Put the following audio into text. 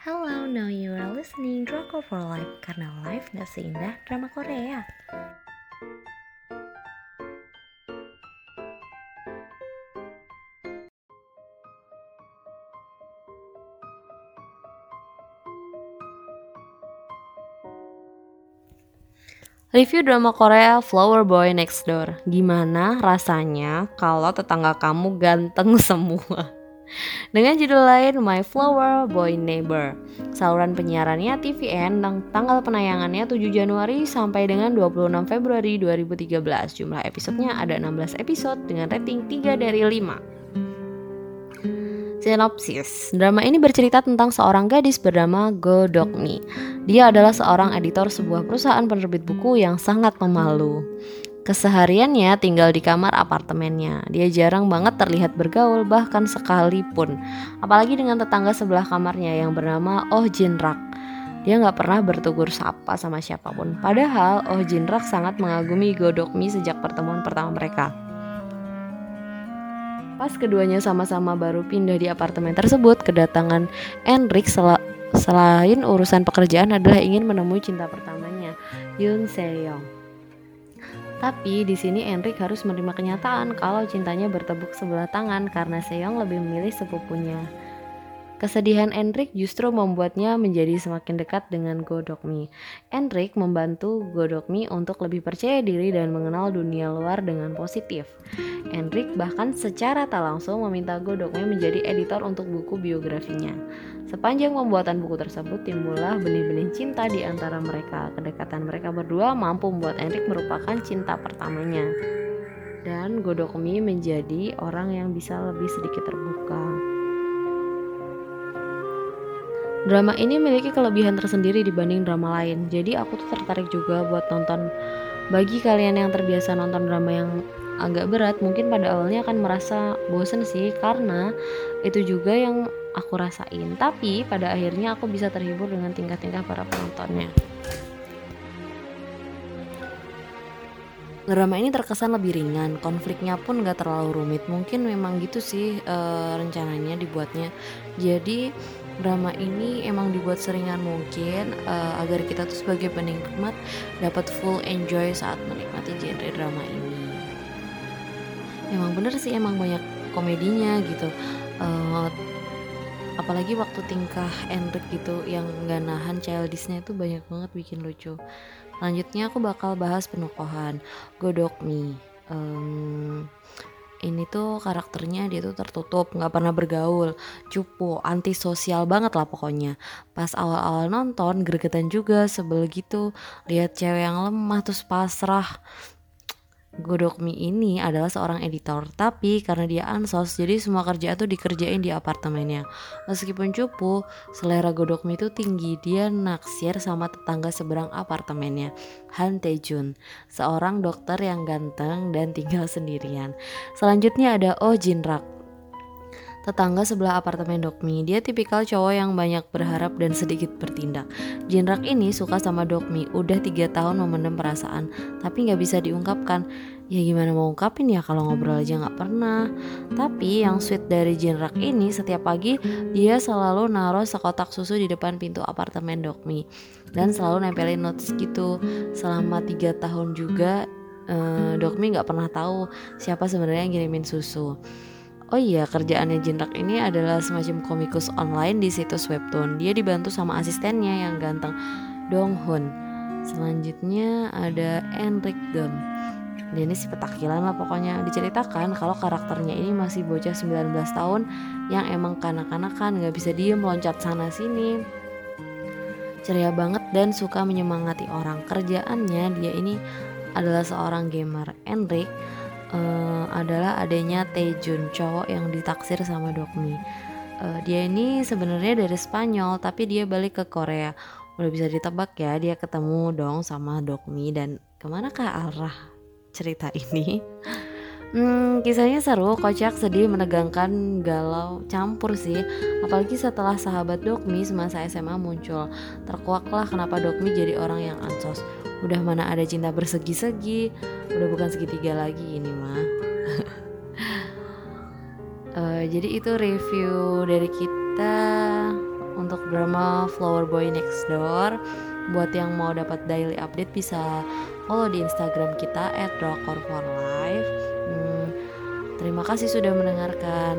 Hello, now you are listening Drama for Life karena life gak seindah drama Korea. Review drama Korea Flower Boy Next Door. Gimana rasanya kalau tetangga kamu ganteng semua? Dengan judul lain My Flower Boy Neighbor. Saluran penyiarannya TVN dan tanggal penayangannya 7 Januari sampai dengan 26 Februari 2013. Jumlah episodenya ada 16 episode dengan rating 3 dari 5. Sinopsis Drama ini bercerita tentang seorang gadis bernama Go Dokmi Dia adalah seorang editor sebuah perusahaan penerbit buku yang sangat pemalu Kesehariannya tinggal di kamar apartemennya Dia jarang banget terlihat bergaul bahkan sekalipun Apalagi dengan tetangga sebelah kamarnya yang bernama Oh Jinrak dia nggak pernah bertugur sapa sama siapa pun. Padahal Oh Jinrak sangat mengagumi Godokmi sejak pertemuan pertama mereka. Pas keduanya sama-sama baru pindah di apartemen tersebut, kedatangan Enrik sel selain urusan pekerjaan adalah ingin menemui cinta pertamanya, Yoon Seyong. Tapi di sini Enrik harus menerima kenyataan kalau cintanya bertepuk sebelah tangan karena Seyong lebih memilih sepupunya. Kesedihan Enrik justru membuatnya menjadi semakin dekat dengan Godokmi. Enrik membantu Godokmi untuk lebih percaya diri dan mengenal dunia luar dengan positif. Enrik bahkan secara tak langsung meminta Godokmi menjadi editor untuk buku biografinya. Sepanjang pembuatan buku tersebut timbullah benih-benih cinta di antara mereka. Kedekatan mereka berdua mampu membuat Enrik merupakan cinta pertamanya. Dan Godokmi menjadi orang yang bisa lebih sedikit terbuka. Drama ini memiliki kelebihan tersendiri dibanding drama lain. Jadi aku tuh tertarik juga buat nonton. Bagi kalian yang terbiasa nonton drama yang agak berat, mungkin pada awalnya akan merasa bosen sih karena itu juga yang aku rasain. Tapi pada akhirnya aku bisa terhibur dengan tingkah-tingkah para penontonnya. Drama ini terkesan lebih ringan, konfliknya pun gak terlalu rumit. Mungkin memang gitu sih e, rencananya dibuatnya. Jadi drama ini emang dibuat seringan mungkin uh, agar kita tuh sebagai penikmat dapat full enjoy saat menikmati genre drama ini. Emang bener sih emang banyak komedinya gitu. Uh, apalagi waktu tingkah Enrik gitu yang gak nahan childishnya itu banyak banget bikin lucu. Lanjutnya aku bakal bahas penokohan. Godok Me. Um, ini tuh karakternya dia tuh tertutup nggak pernah bergaul. Cupu antisosial banget lah pokoknya. Pas awal-awal nonton gregetan juga sebel gitu. Lihat cewek yang lemah terus pasrah Godokmi ini adalah seorang editor, tapi karena dia ansos, jadi semua kerjaan tuh dikerjain di apartemennya. Meskipun cupu, selera Godokmi itu tinggi, dia naksir sama tetangga seberang apartemennya, Han Taejun, seorang dokter yang ganteng dan tinggal sendirian. Selanjutnya ada Oh Jinrak, tetangga sebelah apartemen Dokmi. Dia tipikal cowok yang banyak berharap dan sedikit bertindak. Jinrak ini suka sama Dokmi, udah tiga tahun memendam perasaan, tapi nggak bisa diungkapkan. Ya gimana mau ungkapin ya kalau ngobrol aja nggak pernah. Tapi yang sweet dari Jinrak ini setiap pagi dia selalu naruh sekotak susu di depan pintu apartemen Dokmi dan selalu nempelin notes gitu. Selama tiga tahun juga eh, Dokmi nggak pernah tahu siapa sebenarnya yang ngirimin susu. Oh iya, kerjaannya Jinrak ini adalah semacam komikus online di situs webtoon. Dia dibantu sama asistennya yang ganteng, Dong Hun. Selanjutnya ada Enrik Gun. Dia ini si petakilan lah pokoknya diceritakan kalau karakternya ini masih bocah 19 tahun yang emang kanak-kanakan gak bisa diem loncat sana sini ceria banget dan suka menyemangati orang kerjaannya dia ini adalah seorang gamer Enrik uh, adalah adanya Taejun cowok yang ditaksir sama Dokmi. Uh, dia ini sebenarnya dari Spanyol tapi dia balik ke Korea. Udah bisa ditebak ya dia ketemu dong sama Dokmi. Dan ke manakah arah cerita ini? Hmm, kisahnya seru, kocak, sedih, menegangkan, galau, campur sih. Apalagi setelah sahabat Dokmi semasa SMA muncul. Terkuaklah kenapa Dokmi jadi orang yang ansos udah mana ada cinta bersegi-segi udah bukan segitiga lagi ini mah uh, jadi itu review dari kita untuk drama Flower Boy Next Door. Buat yang mau dapat daily update bisa follow di Instagram kita @drakor4life. Hmm, terima kasih sudah mendengarkan.